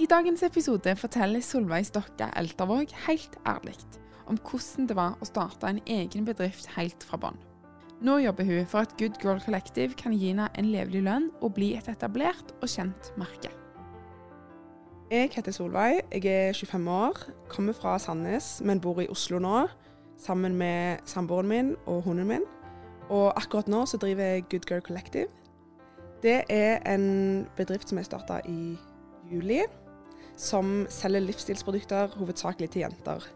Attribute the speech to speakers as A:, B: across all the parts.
A: I dagens episode forteller Solveig Stokke Eltervåg helt ærlig om hvordan det var å starte en egen bedrift helt fra bånn. Nå jobber hun for at Good Girl Collective kan gi henne en levelig lønn og bli et etablert og kjent merke.
B: Jeg heter Solveig, jeg er 25 år, kommer fra Sandnes, men bor i Oslo nå, sammen med samboeren min og hunden min. Og akkurat nå så driver jeg Good Girl Collective. Det er en bedrift som jeg starta i juli, som selger livsstilsprodukter hovedsakelig til jenter.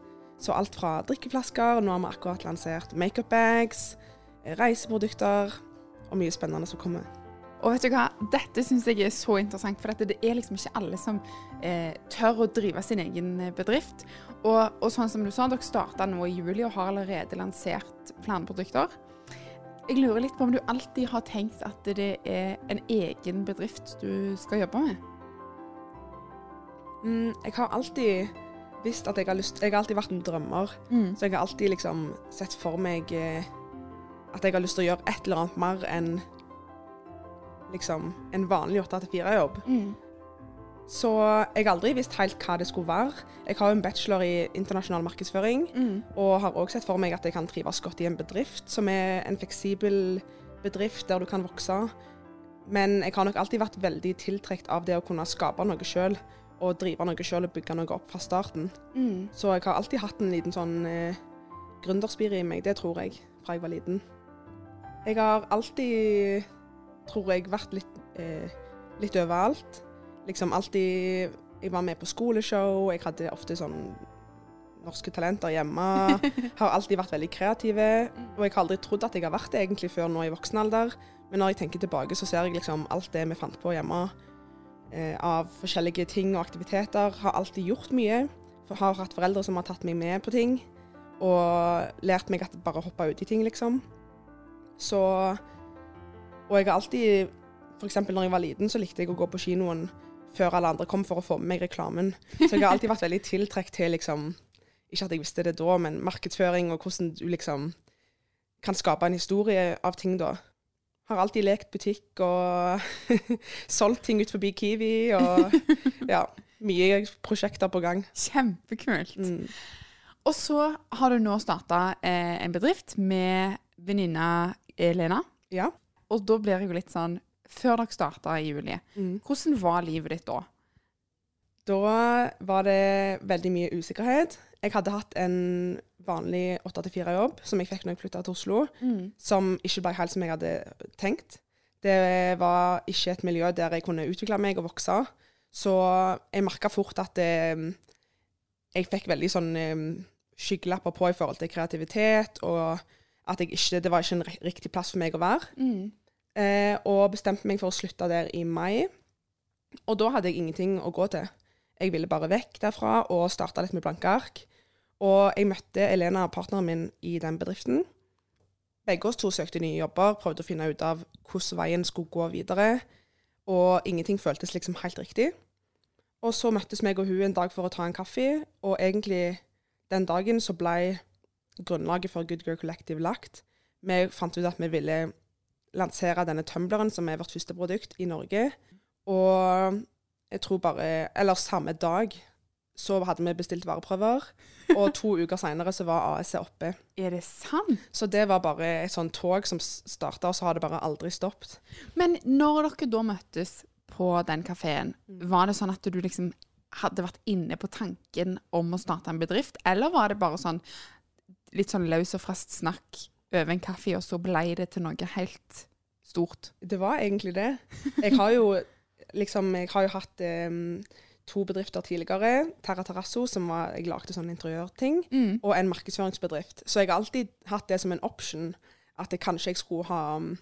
B: Så alt fra drikkeflasker, nå har vi akkurat lansert makeup-bags, reiseprodukter og mye spennende som kommer.
A: Og vet du hva, dette syns jeg er så interessant, for dette, det er liksom ikke alle som eh, tør å drive sin egen eh, bedrift. Og, og sånn som du sa, dere starta nå i juli og har allerede lansert flere produkter. Jeg lurer litt på om du alltid har tenkt at det er en egen bedrift du skal jobbe med?
B: Mm, jeg har alltid visst at jeg har lyst Jeg har alltid vært en drømmer.
A: Mm.
B: Så jeg har alltid liksom sett for meg eh, at jeg har lyst til å gjøre et eller annet mer enn liksom en vanlig 8-4-jobb.
A: Mm.
B: Så jeg har aldri visst helt hva det skulle være. Jeg har jo en bachelor i internasjonal markedsføring,
A: Mm.
B: og har òg sett for meg at jeg kan trives godt i en bedrift som er en fleksibel bedrift der du kan vokse. Men jeg har nok alltid vært veldig tiltrukket av det å kunne skape noe sjøl. Og drive noe sjøl og bygge noe opp fra starten.
A: Mm.
B: Så jeg har alltid hatt en liten sånn eh, gründerspire i meg, det tror jeg, fra jeg var liten. Jeg har alltid, tror jeg, vært litt, eh, litt overalt. Liksom alltid Jeg var med på skoleshow, jeg hadde ofte sånn norske talenter hjemme. Har alltid vært veldig kreative. Og jeg har aldri trodd at jeg har vært det egentlig før nå i voksen alder. Men når jeg tenker tilbake, så ser jeg liksom alt det vi fant på hjemme av forskjellige ting og aktiviteter. Har alltid gjort mye. Har hatt foreldre som har tatt meg med på ting. Og lært meg at bare hoppe ut i ting, liksom. Så Og jeg har alltid F.eks. når jeg var liten, så likte jeg å gå på kinoen før alle andre kom for å få med meg reklamen. Så jeg har alltid vært veldig tiltrukket til liksom Ikke at jeg visste det da, men markedsføring og hvordan du liksom kan skape en historie av ting da. Har alltid lekt butikk og solgt ting ut forbi Kiwi og ja, mye prosjekter på gang.
A: Kjempekult.
B: Mm.
A: Og så har du nå starta eh, en bedrift med venninna Elena.
B: Ja.
A: Og da blir jeg jo litt sånn Før dere starta i juli,
B: Mm.
A: hvordan var livet ditt da?
B: Da var det veldig mye usikkerhet. Jeg hadde hatt en vanlig 8-4-jobb som jeg fikk når jeg flytta til Oslo, som ikke ble helt som jeg hadde tenkt. Det var ikke et miljø der jeg kunne utvikle meg og vokse. Så jeg merka fort at det, jeg fikk veldig sånn eh, skyggelapper på i forhold til kreativitet, og at ikke, det var ikke en riktig plass for meg å være.
A: Mm.
B: Eh, og bestemte meg for å slutte der i mai. Og da hadde jeg ingenting å gå til. Jeg ville bare vekk derfra og starte litt med blanke ark. Og jeg møtte Elena, partneren min, i den bedriften. Begge oss to søkte nye jobber, prøvde å finne ut av hvordan veien skulle gå videre. Og ingenting føltes liksom helt riktig. Og så møttes meg og hun en dag for å ta en kaffe, og egentlig den dagen så ble grunnlaget for Good Girl Collective lagt. Vi fant ut at vi ville lansere denne tumbleren, som er vårt første produkt, i Norge. Og jeg tror bare Eller samme dag så hadde vi bestilt vareprøver, og to uker seinere så var AS oppe.
A: Er det sant?
B: Så det var bare et sånt tog som starta, og så har det bare aldri stoppet.
A: Men når dere da møttes på den kafeen, var det sånn at du liksom hadde vært inne på tanken om å starte en bedrift, eller var det bare sånn litt sånn løs og fast snakk over en kaffe, og så ble det til noe helt stort?
B: Det var egentlig det. Jeg har jo liksom Jeg har jo hatt em, to bedrifter tidligere. Terra Terrasso, som var, jeg lagde sånne interiørting,
A: Mm.
B: og en markedsføringsbedrift. Så jeg har alltid hatt det som en option, at jeg kanskje jeg skulle ha um,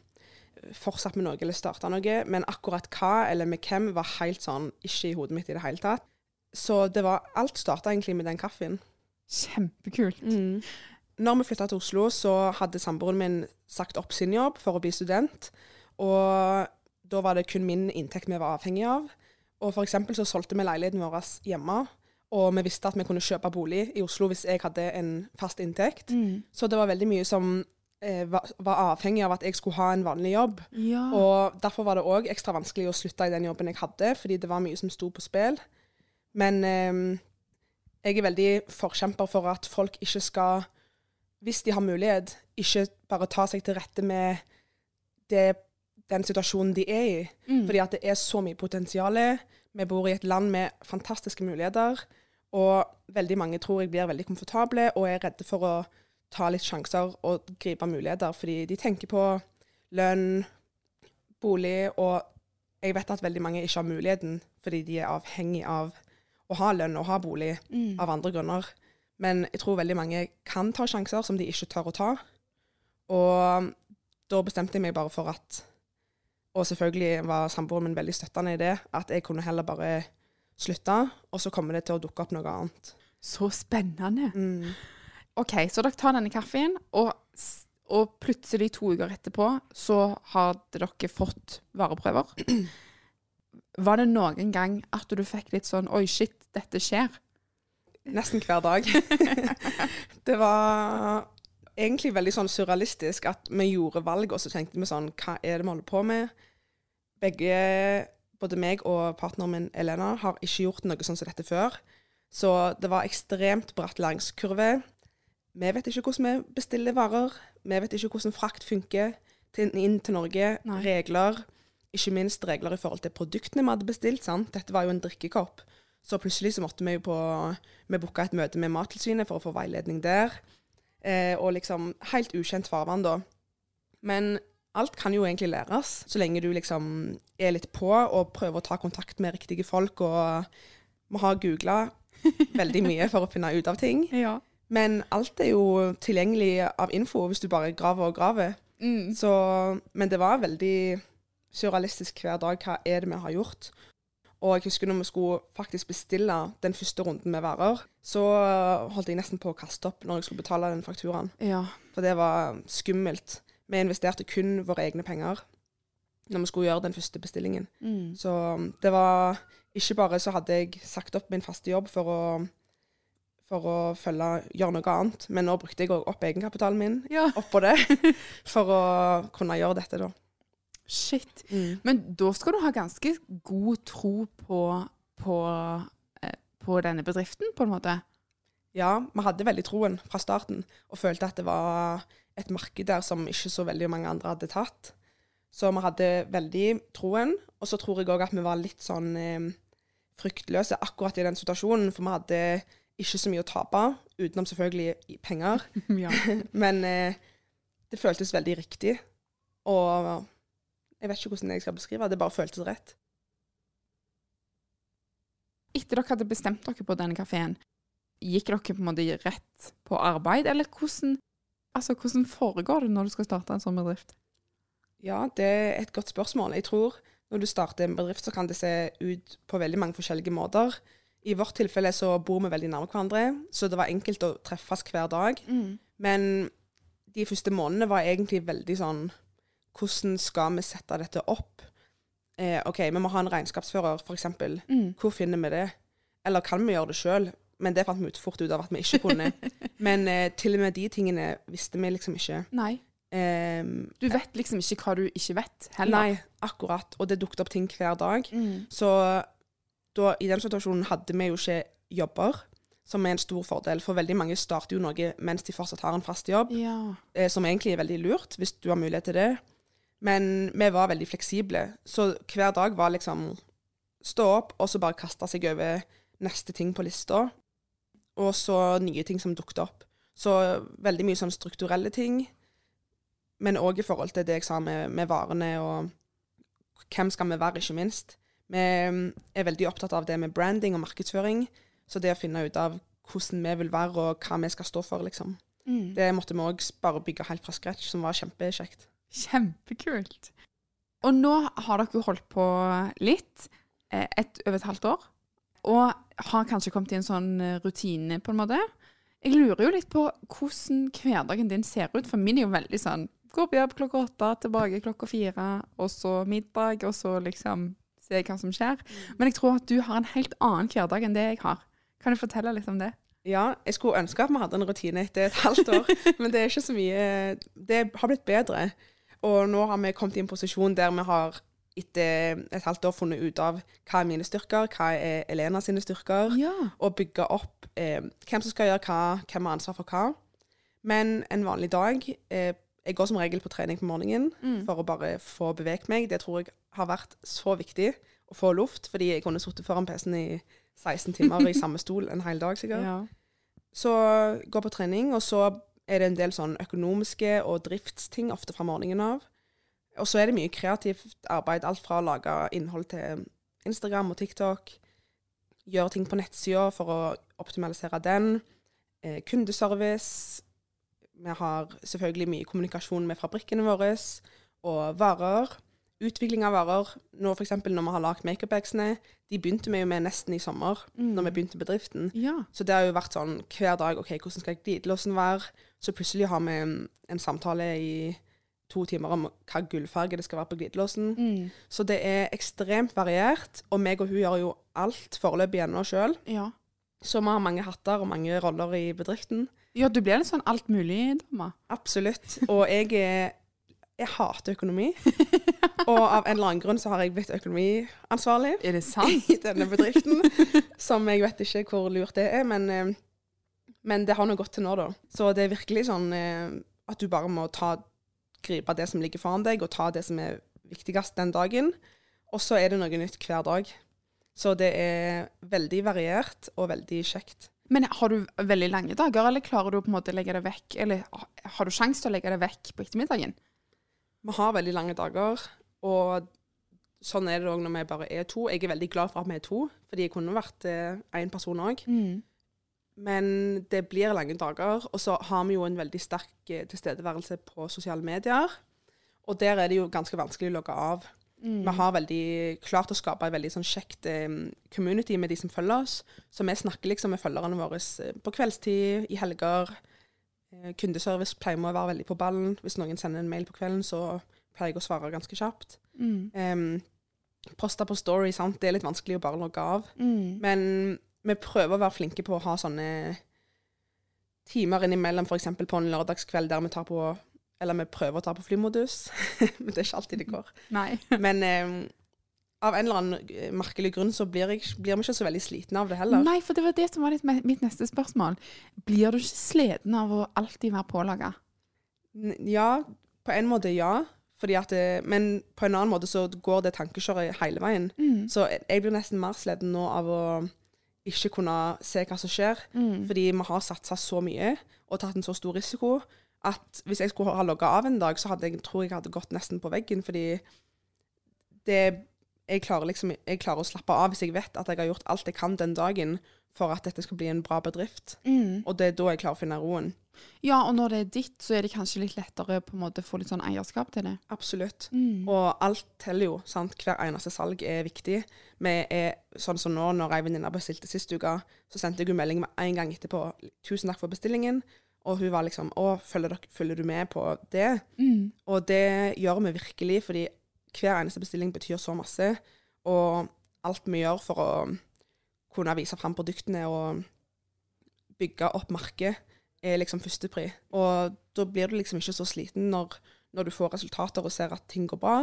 B: fortsatt med noe eller starta noe, men akkurat hva eller med hvem var helt sånn ikke i hodet mitt i det hele tatt. Så det var Alt starta egentlig med den kaffen.
A: Kjempekult.
B: Når vi flytta til Oslo, så hadde samboeren min sagt opp sin jobb for å bli student. Og da var det kun min inntekt vi var avhengig av. Og for eksempel så solgte vi leiligheten vår hjemme. Og vi visste at vi kunne kjøpe bolig i Oslo hvis jeg hadde en fast inntekt.
A: Mm.
B: Så det var veldig mye som eh, var, var avhengig av at jeg skulle ha en vanlig jobb.
A: Ja.
B: Og derfor var det òg ekstra vanskelig å slutte i den jobben jeg hadde, fordi det var mye som sto på spill. Men eh, jeg er veldig forkjemper for at folk ikke skal, hvis de har mulighet, ikke bare ta seg til rette med det, den situasjonen de er i.
A: Mm.
B: Fordi at det er så mye potensial. Vi bor i et land med fantastiske muligheter. Og veldig mange tror jeg blir veldig komfortable og er redde for å ta litt sjanser og gripe muligheter. Fordi de tenker på lønn, bolig, og jeg vet at veldig mange ikke har muligheten fordi de er avhengig av å ha lønn og ha bolig
A: Mm.
B: av andre grunner. Men jeg tror veldig mange kan ta sjanser som de ikke tør å ta. Og da bestemte jeg meg bare for at Og selvfølgelig var samboeren min veldig støttende i det. At jeg kunne heller bare slutte, og så kommer det til å dukke opp noe annet.
A: Så spennende.
B: Mm.
A: OK, så dere tar denne kaffen, og, og plutselig to uker etterpå så hadde dere fått vareprøver. Var det noen gang at du fikk litt sånn Oi, shit, dette skjer?
B: Nesten hver dag. det var egentlig veldig sånn surrealistisk at vi gjorde valg, og så tenkte vi sånn Hva er det vi holder på med? Begge, både meg og partneren min Elena, har ikke gjort noe sånn som dette før. Så det var ekstremt bratt læringskurve. Vi vet ikke hvordan vi bestiller varer. Vi vet ikke hvordan frakt funker til, inn til Norge.
A: Nei.
B: Regler. Ikke minst regler i forhold til produktene vi hadde bestilt. sant? Dette var jo en drikkekopp. Så plutselig så måtte vi jo på Vi booka et møte med Mattilsynet for å få veiledning der. Eh, og liksom helt ukjent farvann, da. Men alt kan jo egentlig læres, så lenge du liksom er litt på og prøver å ta kontakt med riktige folk. Og vi har googla veldig mye for å finne ut av ting.
A: Ja.
B: Men alt er jo tilgjengelig av info hvis du bare graver og graver.
A: Mm.
B: Så, men det var veldig surrealistisk hver dag. Hva er det vi har gjort? Og jeg husker når vi skulle faktisk bestille den første runden med varer, så holdt jeg nesten på å kaste opp når jeg skulle betale den fakturaen.
A: ja.
B: For det var skummelt. Vi investerte kun våre egne penger når vi skulle gjøre den første bestillingen.
A: Mm.
B: Så det var ikke bare så hadde jeg sagt opp min faste jobb for å, for å følge, gjøre noe annet, men nå brukte jeg òg opp egenkapitalen min
A: ja.
B: oppå det for å kunne gjøre dette, da.
A: Shit. Men da skal du ha ganske god tro på, på, eh, på denne bedriften, på en måte.
B: Ja, vi hadde veldig troen fra starten, og følte at det var et marked der som ikke så veldig mange andre hadde tatt. Så vi hadde veldig troen, og så tror jeg òg at vi var litt sånn eh, fryktløse akkurat i den situasjonen, for vi hadde ikke så mye å tape, utenom selvfølgelig penger.
A: ja.
B: Men eh, det føltes veldig riktig, og jeg vet ikke hvordan jeg skal beskrive det, det bare føltes rett.
A: Etter dere hadde bestemt dere på denne kafeen, gikk dere på en måte rett på arbeid, eller hvordan, altså, hvordan foregår det når du skal starte en sånn bedrift?
B: Ja, det er et godt spørsmål. Jeg tror når du starter en bedrift, så kan det se ut på veldig mange forskjellige måter. I vårt tilfelle så bor vi veldig nærme hverandre, så det var enkelt å treffes hver dag. Men de første månedene var egentlig veldig sånn Hvordan skal vi sette dette opp? Eh, OK, vi må ha en regnskapsfører, f.eks.
A: Mm.
B: Hvor finner vi det? Eller kan vi gjøre det sjøl? Men det fant vi ut fort ut av at vi ikke kunne. Men eh, til og med de tingene visste vi liksom ikke.
A: Nei.
B: Ehm,
A: Du vet liksom ikke hva du ikke vet, heller.
B: Nei, akkurat. Og det dukket opp ting hver dag.
A: Mm.
B: Så da, i den situasjonen hadde vi jo ikke jobber, som er en stor fordel. For veldig mange starter jo noe mens de fortsatt har en fast jobb,
A: Ja.
B: eh, som egentlig er veldig lurt, hvis du har mulighet til det. Men vi var veldig fleksible, så hver dag var liksom stå opp, og så bare kaste seg over neste ting på lista. Og så nye ting som dukket opp. Så veldig mye sånn strukturelle ting. Men òg i forhold til det jeg sa med, med varene og hvem skal vi være, ikke minst. Vi er veldig opptatt av det med branding og markedsføring. Så det å finne ut av hvordan vi vil være og hva vi skal stå for, liksom.
A: Mm.
B: Det måtte vi òg bare bygge helt fra scratch, som var kjempekjekt.
A: Kjempekult. Og nå har dere holdt på litt, eh, et over et halvt år, og har kanskje kommet i en sånn eh, rutine, på en måte. Jeg lurer jo litt på hvordan hverdagen din ser ut, for min er jo veldig sånn Går på jobb klokka åtte, tilbake klokka fire, og så middag, og så liksom se hva som skjer. Men jeg tror at du har en helt annen hverdag enn det jeg har. Kan du fortelle litt om det?
B: Ja, jeg skulle ønske at vi hadde en rutine etter et halvt år, men det er ikke så mye Det har blitt bedre. Og nå har vi kommet i en posisjon der vi har etter et halvt år funnet ut av hva er mine styrker, hva er Elena sine styrker,
A: Ja.
B: og bygge opp eh, hvem som skal gjøre hva, hvem har ansvar for hva. Men en vanlig dag eh, Jeg går som regel på trening på morgenen
A: Mm.
B: for å bare få beveget meg. Det tror jeg har vært så viktig å få luft, fordi jeg kunne sittet foran PC-en i 16 timer i samme stol en hel dag sikkert.
A: Ja.
B: Så gå på trening, og så er det en del sånn økonomiske og driftsting ofte fra morgenen av. Og så er det mye kreativt arbeid, alt fra å lage innhold til Instagram og TikTok, gjøre ting på nettsida for å optimalisere den, eh, kundeservice. Vi har selvfølgelig mye kommunikasjon med fabrikkene våre og varer. Utvikling av varer. Nå for når vi har lagd makeup-bagsene, de begynte vi jo med nesten i sommer,
A: Mm.
B: når vi begynte bedriften.
A: ja.
B: Så det har jo vært sånn hver dag OK, hvordan skal glidelåsen være? Så plutselig har vi en, en samtale i to timer om hva gullfarge det skal være på glidelåsen.
A: Mm.
B: Så det er ekstremt variert, og meg og hun gjør jo alt foreløpig ennå sjøl.
A: ja.
B: Så vi har mange hatter og mange roller i bedriften.
A: Ja, du blir en sånn altmulig-dame.
B: Absolutt. Og jeg er Jeg hater økonomi. Og av en eller annen grunn så har jeg blitt økonomiansvarlig.
A: Er det sant?
B: i denne bedriften. som jeg vet ikke hvor lurt det er, men, eh, men det har nå gått til nå, da. Så det er virkelig sånn eh, at du bare må ta, gripe det som ligger foran deg, og ta det som er viktigst den dagen. Og så er det noe nytt hver dag. Så det er veldig variert og veldig kjekt.
A: Men har du veldig lange dager, eller klarer du på en måte å legge det vekk? Eller har du sjanse til å legge det vekk på ettermiddagen?
B: Vi har veldig lange dager, og sånn er det òg når vi bare er to. Jeg er veldig glad for at vi er to, fordi jeg kunne vært én person òg. Men det blir lange dager. Og så har vi jo en veldig sterk eh, tilstedeværelse på sosiale medier. Og der er det jo ganske vanskelig å logge av.
A: Mm.
B: Vi har veldig klart å skape et veldig sånn kjekt eh, community med de som følger oss. Så vi snakker liksom med følgerne våre eh, på kveldstid, i helger. Eh, kundeservice pleier vi å være veldig på ballen. Hvis noen sender en mail på kvelden, så pleier jeg å svare ganske kjapt.
A: Mm.
B: Um, poste på Story, sant. Det er litt vanskelig å bare logge av.
A: Mm.
B: Men vi prøver å være flinke på å ha sånne timer innimellom, f.eks. på en lørdagskveld der vi tar på Eller vi prøver å ta på flymodus, men det er ikke alltid det går.
A: Nei.
B: Men eh, av en eller annen eh, merkelig grunn så blir, jeg, blir vi ikke så veldig slitne av det heller.
A: Nei, for det var det som var mitt neste spørsmål. Blir du ikke sliten av å alltid være pålaga?
B: Ja, på en måte ja. Fordi at det, men på en annen måte så går det tankekjøret hele veien.
A: Mm.
B: Så jeg blir nesten mer sliten nå av å ikke kunne se hva som skjer.
A: Mm.
B: Fordi vi har satsa så mye og tatt en så stor risiko at hvis jeg skulle ha logga av en dag, så hadde jeg, tror jeg hadde gått nesten på veggen. Fordi det jeg klarer, liksom, jeg klarer å slappe av hvis jeg vet at jeg har gjort alt jeg kan den dagen for at dette skal bli en bra bedrift.
A: Mm.
B: Og det er da jeg klarer å finne roen.
A: Ja, og når det er ditt, så er det kanskje litt lettere på en måte å få litt sånn eierskap til det.
B: Absolutt.
A: Mm.
B: Og alt teller jo. sant? Hver eneste salg er viktig. Vi er sånn som nå, når ei venninne bestilte sist uke, så sendte jeg henne melding med en gang etterpå. 'Tusen takk for bestillingen.' Og hun var liksom 'Å, følger, dere, følger du med på det?'
A: Mm.
B: Og det gjør vi virkelig, fordi hver eneste bestilling betyr så masse. Og alt vi gjør for å kunne vise fram produktene og bygge opp markedet, er liksom førstepri. Og da blir du liksom ikke så sliten når, når du får resultater og ser at ting går bra.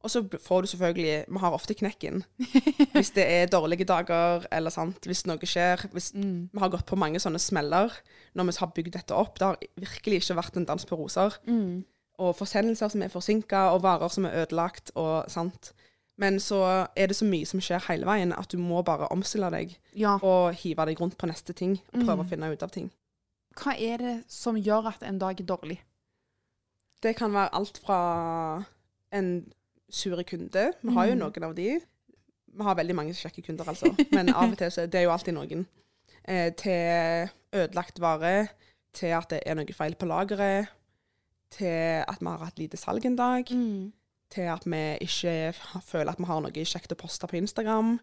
B: Og så får du selvfølgelig Vi har ofte knekken. Hvis det er dårlige dager, eller sant, hvis noe skjer. Hvis
A: Mm.
B: vi har gått på mange sånne smeller når vi har bygd dette opp. Det har virkelig ikke vært en dans på roser
A: Mm.
B: Og forsendelser som er forsinka, og varer som er ødelagt, og sant. Men så er det så mye som skjer hele veien, at du må bare omstille deg
A: Ja.
B: og hive deg rundt på neste ting, og prøve
A: Mm.
B: å finne ut av ting.
A: Hva er det som gjør at en dag er dårlig?
B: Det kan være alt fra en sure kunde, vi har jo
A: Mm.
B: noen av de. Vi har veldig mange kjekke kunder, altså, men av og til så det er jo alltid noen. Eh, til ødelagt vare, til at det er noe feil på lageret, til at vi har hatt lite salg en dag.
A: Mm.
B: til at vi ikke føler at vi har noe kjekt å poste på Instagram.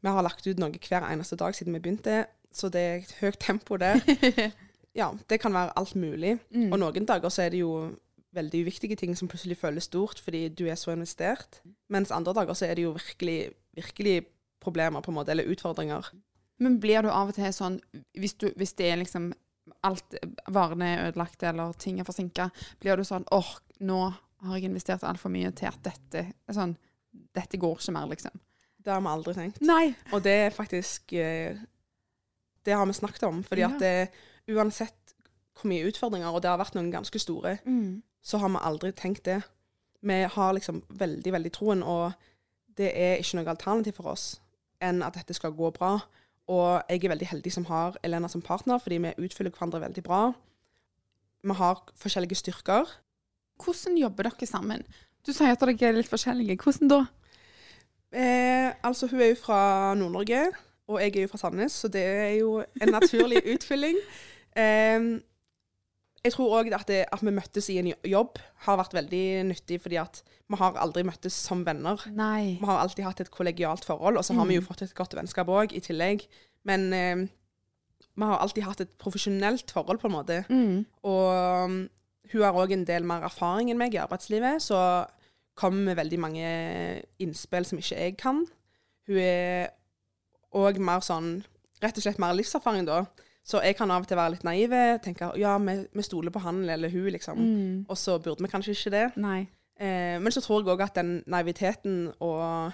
B: Vi har lagt ut noe hver eneste dag siden vi begynte, så det er et høyt tempo der. Ja, det kan være alt mulig.
A: Mm.
B: Og noen dager så er det jo veldig uviktige ting som plutselig føles stort fordi du er så investert. Mens andre dager så er det jo virkelig, virkelig problemer, på en måte, eller utfordringer.
A: Men blir du av og til sånn, hvis, du, hvis det er liksom alt varene er ødelagte eller ting er forsinka, blir du sånn åh, nå har jeg investert altfor mye til at dette sånn dette går ikke mer, liksom.
B: Det har vi aldri tenkt.
A: Nei.
B: Og det er faktisk eh, Det har vi snakket om. Fordi
A: Ja.
B: at det, uansett hvor mye utfordringer, og det har vært noen ganske store,
A: Mm.
B: så har vi aldri tenkt det. Vi har liksom veldig, veldig troen, og det er ikke noe alternativ for oss enn at dette skal gå bra. Og jeg er veldig heldig som har Elena som partner, fordi vi utfyller hverandre veldig bra. Vi har forskjellige styrker.
A: Hvordan jobber dere sammen? Du sier at dere er litt forskjellige. Hvordan da?
B: Eh, altså, hun er jo fra Nord-Norge, og jeg er jo fra Sandnes, så det er jo en naturlig utfylling. Eh, jeg tror òg at, at vi møttes i en jobb har vært veldig nyttig, fordi at vi har aldri møttes som venner.
A: Nei.
B: Vi har alltid hatt et kollegialt forhold, og så har vi jo
A: Mm.
B: fått et godt vennskap òg, i tillegg. Men eh, vi har alltid hatt et profesjonelt forhold, på en måte.
A: Mm.
B: Og um, hun har òg en del mer erfaring enn meg i arbeidslivet, så kommer med veldig mange innspill som ikke jeg kan. Hun er òg mer sånn Rett og slett mer livserfaring, da. Så jeg kan av og til være litt naive. Tenke ja, vi, vi stoler på han eller hun, liksom.
A: Mm.
B: Og så burde vi kanskje ikke det. Eh, men så tror jeg òg at den naiviteten og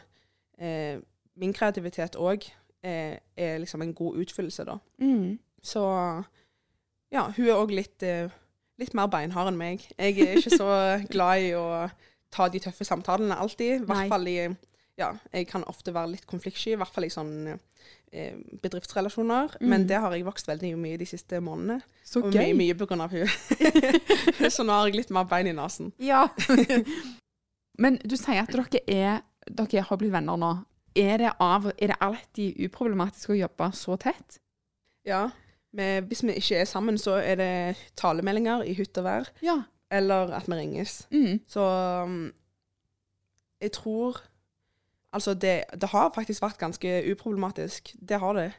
B: eh, min kreativitet òg eh, er liksom en god utfyllelse, da.
A: Mm.
B: Så ja, hun er òg litt, eh, litt mer beinhard enn meg. Jeg er ikke så glad i å ta de tøffe samtalene alltid. I hvert fall i Ja, jeg kan ofte være litt konfliktsky, i hvert fall i sånn eh, bedriftsrelasjoner. Men
A: Mm.
B: det har jeg vokst veldig mye de siste månedene.
A: Så
B: Og
A: gøy.
B: mye, mye av hun. så nå har jeg litt mer bein i nesen.
A: Ja. Men du sier at dere, er, dere har blitt venner nå. Er det, av, er det alltid uproblematisk å jobbe så tett?
B: Ja. Men hvis vi ikke er sammen, så er det talemeldinger i hytt og vær.
A: Ja.
B: Eller at vi ringes.
A: Mm.
B: Så um, jeg tror Altså, det, det har faktisk vært ganske uproblematisk. Det har det.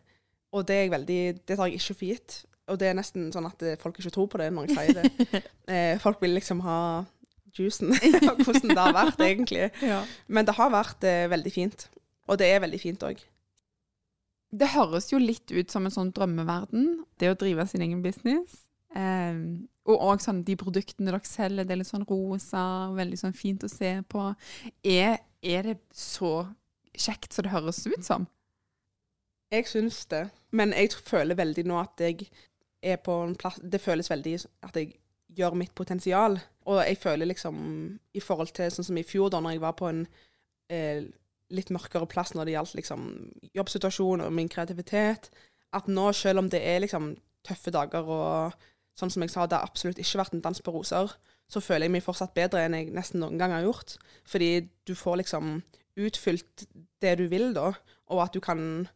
B: Og det veldig Det tar jeg ikke for gitt. Og det er nesten sånn at eh, folk ikke tror på det når jeg sier det. eh, folk vil liksom ha juicen, og hvordan det har vært, egentlig.
A: Ja.
B: Men det har vært eh, veldig fint. Og det er veldig fint òg.
A: Det høres jo litt ut som en sånn drømmeverden, det å drive sin egen business. Eh, og òg sånn de produktene dere selger, det er litt sånn rosa, veldig sånn fint å se på. Er, er det så kjekt som det høres ut som?
B: Jeg syns det. Men jeg føler veldig nå at jeg er på en plass Det føles veldig at jeg gjør mitt potensial. Og jeg føler liksom i forhold til sånn som i fjor, da når jeg var på en eh, litt mørkere plass når det gjaldt liksom jobbsituasjon og min kreativitet, at nå, selv om det er liksom tøffe dager og sånn som jeg sa, det har absolutt ikke vært en dans på roser, så føler jeg meg fortsatt bedre enn jeg nesten noen gang har gjort. Fordi du får liksom utfylt det du vil, da, og at du kan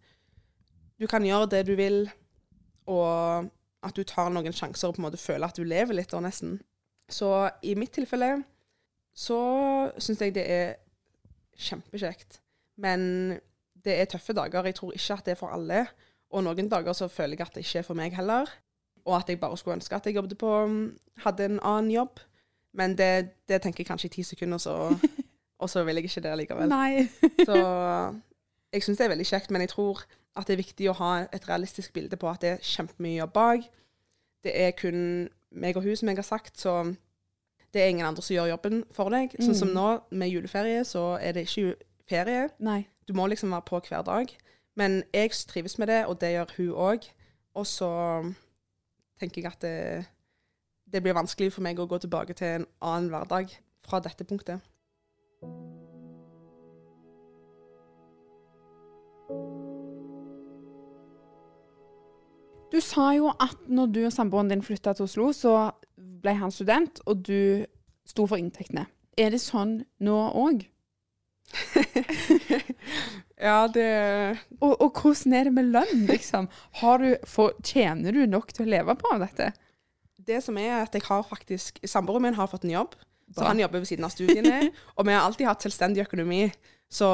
B: du kan gjøre det du vil, og at du tar noen sjanser og på en måte føler at du lever litt, da, nesten. Så i mitt tilfelle så syns jeg det er kjempekjekt. Men det er tøffe dager. Jeg tror ikke at det er for alle. Og noen dager så føler jeg at det ikke er for meg heller. Og at jeg bare skulle ønske at jeg jobbet på hadde en annen jobb. Men det, det tenker jeg kanskje i ti sekunder, så, og så vil jeg ikke det likevel.
A: Nei.
B: Så jeg syns det er veldig kjekt, men jeg tror at det er viktig å ha et realistisk bilde på at det er kjempemye jobb bak. Det er kun meg og hun, som jeg har sagt, så det er ingen andre som gjør jobben for deg. Sånn som
A: Mm.
B: nå, med juleferie, så er det ikke ferie.
A: Nei.
B: Du må liksom være på hver dag. Men jeg trives med det, og det gjør hun òg. Og så tenker jeg at det, det blir vanskelig for meg å gå tilbake til en annen hverdag fra dette punktet.
A: Du sa jo at når du og samboeren din flytta til Oslo, så ble han student, og du sto for inntektene. Er det sånn nå òg?
B: ja, det
A: Og, og hvordan er det med lønn, liksom? Har du, for, tjener du nok til å leve på av dette?
B: Det som er at jeg har faktisk Samboeren min har fått en jobb, så han jobber ved siden av studiene. og vi har alltid hatt selvstendig økonomi. Så,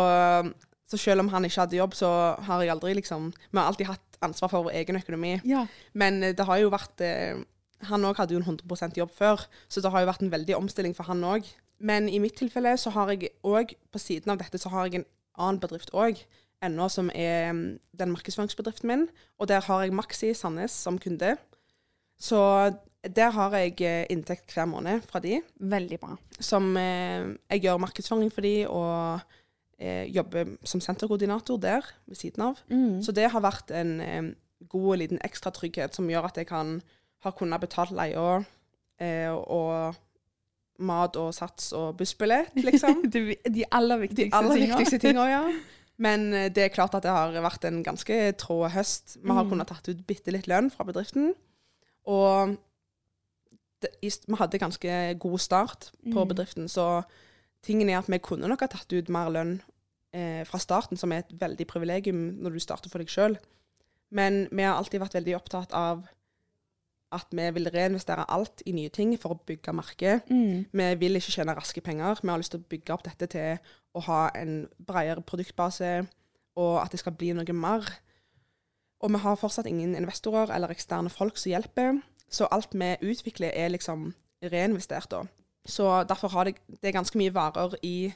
B: så selv om han ikke hadde jobb, så har jeg aldri liksom Vi har alltid hatt ansvar for vår egen økonomi.
A: Ja.
B: Men eh, det har jo vært eh, Han òg hadde jo en 100 jobb før, så det har jo vært en veldig omstilling for han òg. Men i mitt tilfelle så har jeg òg, på siden av dette, så har jeg en annen bedrift òg. Ennå som er mm, den markedsføringsbedriften min. Og der har jeg Maxi Sandnes som kunde. Så der har jeg eh, inntekt hver måned fra de.
A: Veldig bra.
B: Som eh, Jeg gjør markedsføring for de, og eh, jobber som senterkoordinator der ved siden av.
A: Mm.
B: Så det har vært en eh, god liten ekstra trygghet som gjør at jeg kan har kunnet betalt leia eh, og mat og sats og bussbillett, liksom.
A: de, de aller
B: De
A: viktigste
B: aller
A: tingene.
B: viktigste tingene, ja. Men eh, det er klart at det har vært en ganske trå høst. Vi har
A: Mm.
B: kunnet tatt ut bitte litt lønn fra bedriften. Og det, vi hadde ganske god start på
A: Mm.
B: bedriften, så tingen er at vi kunne nok ha tatt ut mer lønn eh, fra starten, som er et veldig privilegium når du starter for deg sjøl. Men vi har alltid vært veldig opptatt av at vi vil reinvestere alt i nye ting for å bygge merket.
A: Mm.
B: Vi vil ikke tjene raske penger. Vi har lyst til å bygge opp dette til å ha en bredere produktbase, og at det skal bli noe mer. Og vi har fortsatt ingen investorer eller eksterne folk som hjelper, så alt vi utvikler er liksom reinvestert da. Så derfor har det, det er ganske mye varer i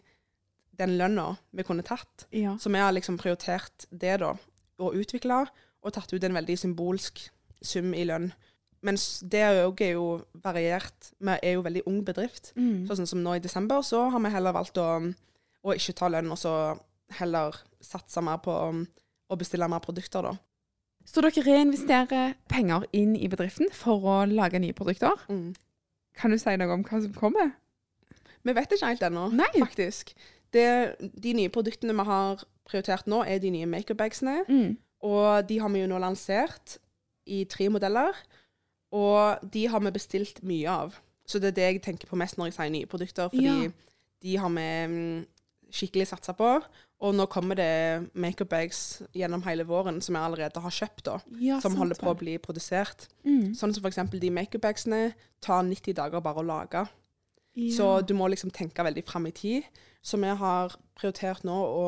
B: den lønna vi kunne tatt.
A: Ja.
B: Så vi har liksom prioritert det da, å utvikle, og tatt ut en veldig symbolsk sum i lønn. Mens det jo, er jo variert. Vi er jo veldig ung bedrift.
A: Mm.
B: Sånn som nå i desember, så har vi heller valgt å, å ikke ta lønn, og så heller satse mer på um, å bestille mer produkter, da.
A: Så dere reinvesterer penger inn i bedriften for å lage nye produkter. Kan du si noe om hva som kommer?
B: Vi vet ikke helt ennå, faktisk. Det, de nye produktene vi har prioritert nå, er de nye makeup-bagsene.
A: Mm.
B: Og de har vi jo nå lansert i tre modeller. Og de har vi bestilt mye av. Så det er det jeg tenker på mest når jeg sier nye produkter, fordi
A: Ja.
B: de har vi mm, skikkelig satsa på. Og nå kommer det makeup-bags gjennom hele våren som jeg allerede har kjøpt, da.
A: Ja,
B: som
A: sant
B: holder på å bli produsert.
A: Mm.
B: Sånn som f.eks. de makeup-bagsene tar 90 dager bare å lage.
A: Ja.
B: Så du må liksom tenke veldig fram i tid. Så vi har prioritert nå å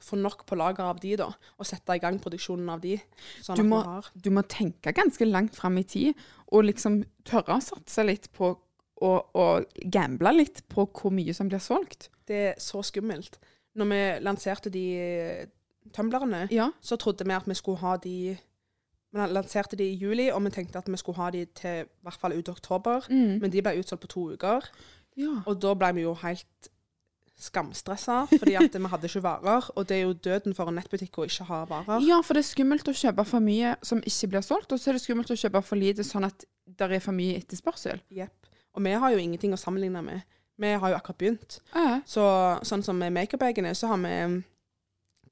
B: få nok på lager av de, da. Og sette i gang produksjonen av de. Sånn
A: Du må- du må tenke ganske langt fram i tid, og liksom tørre å satse litt på og, og gamble litt på hvor mye som blir solgt.
B: Det er så skummelt. Når vi lanserte de eh,
A: Ja.
B: så trodde vi at vi skulle ha de Vi lanserte de i juli, og vi tenkte at vi skulle ha de til i hvert fall ut oktober.
A: Mm.
B: Men de ble utsolgt på to uker.
A: ja.
B: Og da ble vi jo helt skamstressa, fordi at vi hadde ikke varer. Og det er jo døden for en nettbutikk å ikke ha varer.
A: Ja, for det er skummelt å kjøpe for mye som ikke blir solgt, og så er det skummelt å kjøpe for lite sånn at det er for mye etterspørsel.
B: Jepp. Og vi har jo ingenting å sammenligne med. Vi har jo akkurat begynt.
A: Ja.
B: Så sånn som med makeupbagene, så har vi mm,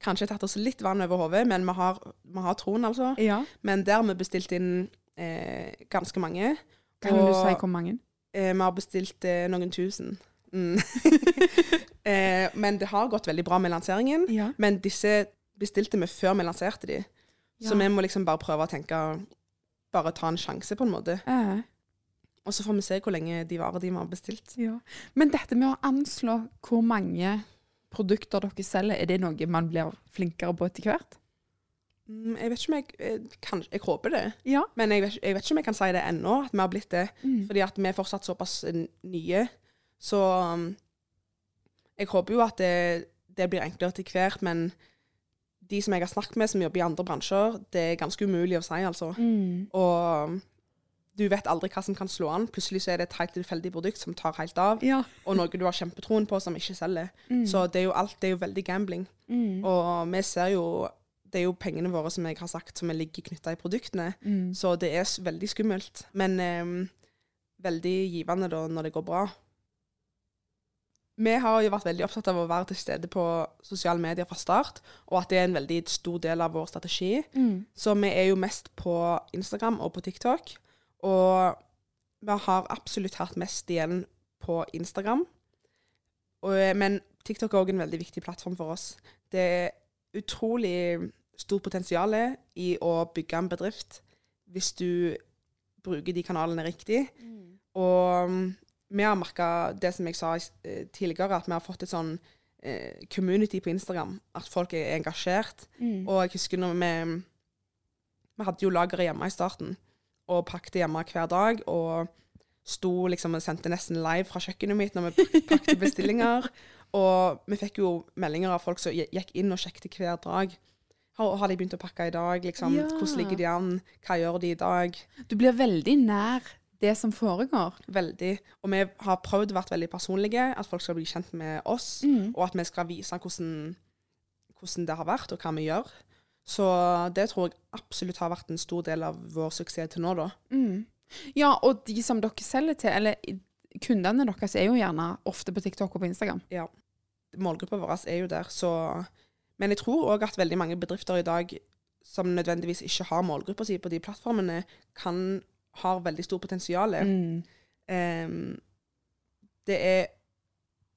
B: kanskje tatt oss litt vann over hodet, men vi har, vi har troen, altså.
A: ja.
B: Men der har vi bestilt inn eh, ganske mange.
A: Kan du si hvor mange?
B: Eh, vi har bestilt eh, noen tusen. Mm. eh, men det har gått veldig bra med lanseringen.
A: Ja.
B: Men disse bestilte vi før vi lanserte de. Så vi må liksom bare prøve å tenke Bare ta en sjanse, på en måte.
A: Ja.
B: Og så får vi se hvor lenge de varer de vi har bestilt.
A: Ja. Men dette med å anslå hvor mange produkter dere selger, er det noe man blir flinkere på etter hvert?
B: Mm, jeg vet ikke om jeg eh, kan, Jeg håper det.
A: Ja.
B: Men jeg vet, jeg vet ikke om jeg kan si det ennå, at vi har blitt det.
A: Mm.
B: Fordi at vi er fortsatt såpass eh, nye. Så um, jeg håper jo at det, det blir enklere til hvert, men de som jeg har snakket med som jobber i andre bransjer, det er ganske umulig å si, altså.
A: Mm.
B: Og du vet aldri hva som kan slå an. Plutselig så er det et helt tilfeldig produkt som tar helt av,
A: Ja.
B: og noe du har kjempetroen på som ikke selger.
A: Mm.
B: Så det er jo alt, det er jo veldig gambling.
A: mm.
B: Og vi ser jo Det er jo pengene våre som jeg har sagt, som ligger knytta i produktene.
A: Mm.
B: Så det er veldig skummelt. Men em, veldig givende da når det går bra. Vi har jo vært veldig opptatt av å være til stede på sosiale medier fra start, og at det er en veldig stor del av vår strategi.
A: Mm.
B: Så vi er jo mest på Instagram og på TikTok. Og vi har absolutt hatt mest igjen på Instagram. Og, men TikTok er òg en veldig viktig plattform for oss. Det er utrolig stort potensial i å bygge en bedrift hvis du bruker de kanalene riktig. Og mm, vi har merka det som jeg sa eh, tidligere, at vi har fått et sånn eh, community på Instagram. At folk er engasjert.
A: Mm.
B: Og jeg husker når vi Vi hadde jo lageret hjemme i starten, og pakket hjemme hver dag. Og sto liksom og sendte nesten live fra kjøkkenet mitt når vi pakket bestillinger. Og vi fikk jo meldinger av folk som gikk inn og sjekket hver dag. Har, har de begynt å pakke i dag? Liksom,
A: Ja.
B: Hvordan ligger de an? Hva gjør de i dag?
A: Du blir veldig nær det som foregår.
B: Veldig. Og vi har prøvd å være veldig personlige, at folk skal bli kjent med oss,
A: Mm.
B: og at vi skal vise hvordan, hvordan det har vært, og hva vi gjør. Så det tror jeg absolutt har vært en stor del av vår suksess til nå, da.
A: Mm. Ja, og de som dere selger til, eller kundene deres, er jo gjerne ofte på TikTok og på Instagram. Ja.
B: Målgruppa vår er jo der, så Men jeg tror òg at veldig mange bedrifter i dag som nødvendigvis ikke har målgruppa si på de plattformene, kan har veldig stort potensial.
A: Mm.
B: Um, det er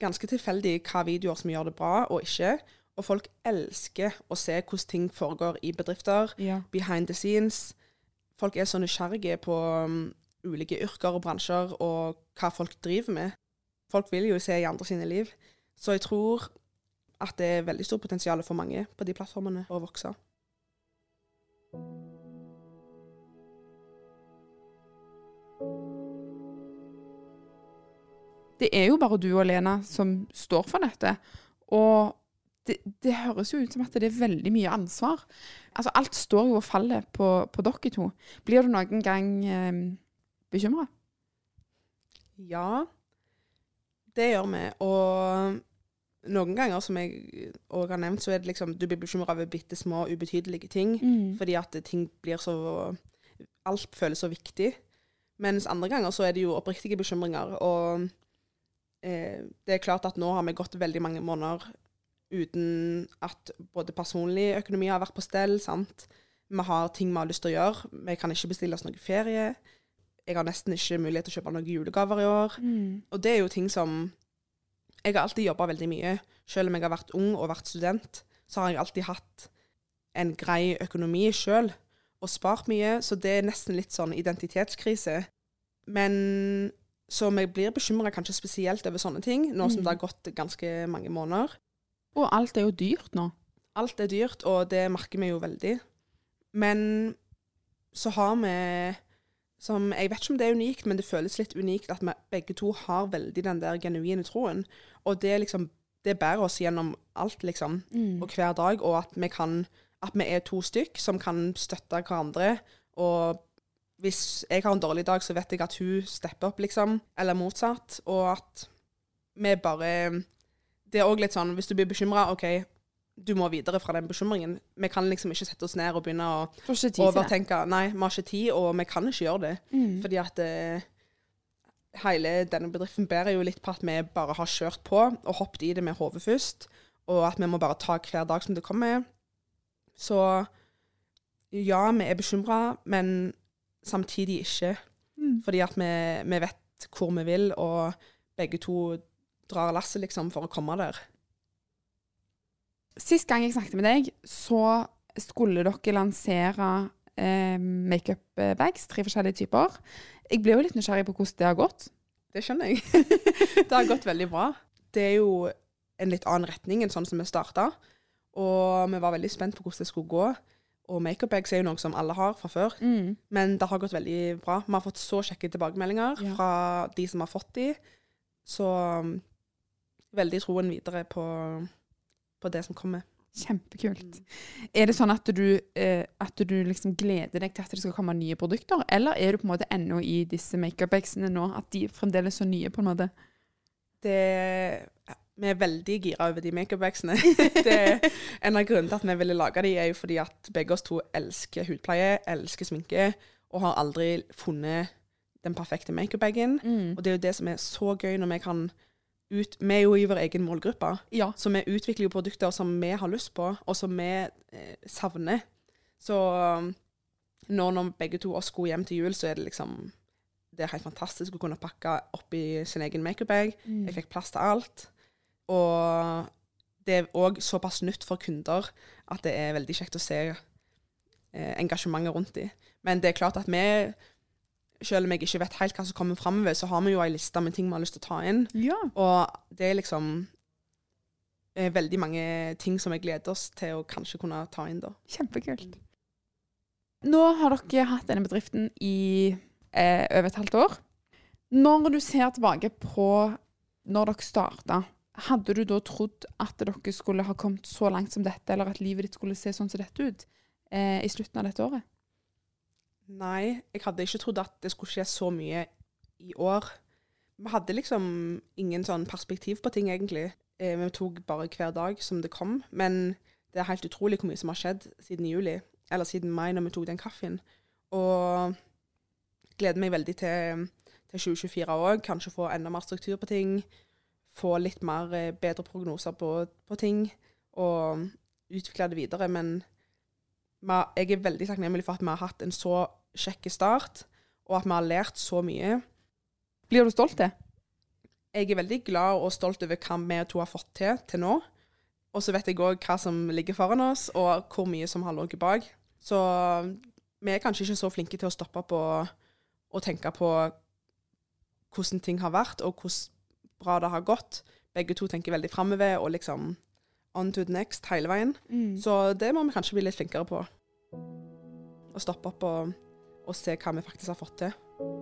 B: ganske tilfeldig hva videoer som gjør det bra og ikke. Og folk elsker å se hvordan ting foregår i bedrifter,
A: Ja.
B: behind the scenes. Folk er så nysgjerrige på um, ulike yrker og bransjer og hva folk driver med. Folk vil jo se i andre sine liv. Så jeg tror at det er veldig stort potensial for mange på de plattformene for å vokse.
A: Det er jo bare du og Lena som står for dette. Og det, det høres jo ut som at det er veldig mye ansvar. Altså, alt står jo og faller på, på dere to. Blir du noen gang eh, bekymra?
B: Ja, det gjør vi. Og noen ganger, som jeg òg har nevnt, så er det liksom du blir bekymra over bitte små, ubetydelige ting.
A: Mm.
B: Fordi at ting blir så Alt føles så viktig. Mens andre ganger så er det jo oppriktige bekymringer. Og eh, det er klart at nå har vi gått veldig mange måneder uten at både personlig økonomi har vært på stell. sant? Vi har ting vi har lyst til å gjøre. Vi kan ikke bestille oss noe ferie. Jeg har nesten ikke mulighet til å kjøpe noen julegaver i år.
A: Mm.
B: Og det er jo ting som Jeg har alltid jobba veldig mye. Selv om jeg har vært ung og vært student, så har jeg alltid hatt en grei økonomi sjøl og spart mye, så det er nesten litt sånn identitetskrise. Men så vi blir bekymra kanskje spesielt over sånne ting, nå som
A: Mm.
B: det har gått ganske mange måneder.
A: Og alt er jo dyrt nå.
B: Alt er dyrt, og det merker vi jo veldig. Men så har vi som, Jeg vet ikke om det er unikt, men det føles litt unikt at vi begge to har veldig den der genuine troen. Og det liksom det bærer oss gjennom alt, liksom.
A: Mm.
B: Og hver dag. Og at vi kan At vi er to stykk som kan støtte hverandre. Og hvis jeg har en dårlig dag, så vet jeg at hun stepper opp, liksom. Eller motsatt. Og at vi bare Det er òg litt sånn hvis du blir bekymra, OK, du må videre fra den bekymringen. Vi kan liksom ikke sette oss ned og begynne å overtenke Nei, vi har ikke tid, og vi kan ikke gjøre det.
A: Mm.
B: Fordi at uh, hele denne bedriften bærer jo litt på at vi bare har kjørt på og hoppet i det med hodet først, og at vi må bare ta hver dag som det kommer. Så ja, vi er bekymra, men samtidig ikke.
A: Mm.
B: Fordi at vi, vi vet hvor vi vil, og begge to drar lasset liksom for å komme der.
A: Sist gang jeg snakket med deg, så skulle dere lansere eh, makeup-bags, tre forskjellige typer. Jeg ble jo litt nysgjerrig på hvordan det har gått.
B: Det skjønner jeg. det har gått veldig bra. Det er jo en litt annen retning enn sånn som vi starta. Og vi var veldig spent på hvordan det skulle gå. Og makeup-bags er jo noe som alle har fra før.
A: Mm.
B: Men det har gått veldig bra. Vi har fått så kjekke tilbakemeldinger
A: Ja.
B: fra de som har fått de. Så um, veldig troen videre på, på det som kommer.
A: Kjempekult. Er det sånn at du, eh, at du liksom gleder deg til at det skal komme nye produkter, eller er du på en måte ennå i disse makeup-bagsene nå, at de fremdeles er så nye, på en måte?
B: Det, vi er veldig gira over de makeup-bagsene. En av grunnene til at vi ville lage de, er jo fordi at begge oss to elsker hudpleie, elsker sminke, og har aldri funnet den perfekte makeup-bagen.
A: Mm.
B: Og det er jo det som er så gøy når vi kan ut Vi er jo i vår egen målgruppe,
A: Ja.
B: så vi utvikler jo produkter som vi har lyst på, og som vi eh, savner. Så um, nå når begge to oss skulle hjem til jul, så er det liksom Det er helt fantastisk å kunne pakke oppi sin egen makeup-bag.
A: Mm.
B: Jeg fikk plass til alt. Og det er òg såpass nytt for kunder at det er veldig kjekt å se eh, engasjementet rundt dem. Men det er klart at vi, selv om jeg ikke vet helt hva som kommer framover, så har vi jo ei liste med ting vi har lyst til å ta inn.
A: Ja.
B: Og det er liksom eh, veldig mange ting som vi gleder oss til å kanskje kunne ta inn da.
A: Kjempekult. Nå har dere hatt denne bedriften i eh, over et halvt år. Når du ser tilbake på når dere starta, hadde du da trodd at dere skulle ha kommet så langt som dette, eller at livet ditt skulle se sånn som dette ut eh, i slutten av dette året?
B: Nei, jeg hadde ikke trodd at det skulle skje så mye i år. Vi hadde liksom ingen sånn perspektiv på ting, egentlig. Eh, vi tok bare hver dag som det kom. Men det er helt utrolig hvor mye som har skjedd siden juli, eller siden mai, når vi tok den kaffen. Og gleder meg veldig til, til 2024 òg. Kanskje få enda mer struktur på ting. Få litt mer eh, bedre prognoser på, på ting. Og utvikle det videre. Men jeg er veldig takknemlig for at vi har hatt en så kjekk start, og at vi har lært så mye.
A: Blir du stolt? Det?
B: Jeg er veldig glad og stolt over hva vi to har fått til til nå. Og så vet jeg òg hva som ligger foran oss, og hvor mye som har ligget bak. Så vi er kanskje ikke så flinke til å stoppe på å tenke på hvordan ting har vært, og hvordan bra det har gått. Begge to tenker veldig framover og liksom on to the next hele veien. Mm. Så det må vi kanskje bli litt flinkere på. Å stoppe opp og, og se hva vi faktisk har fått til.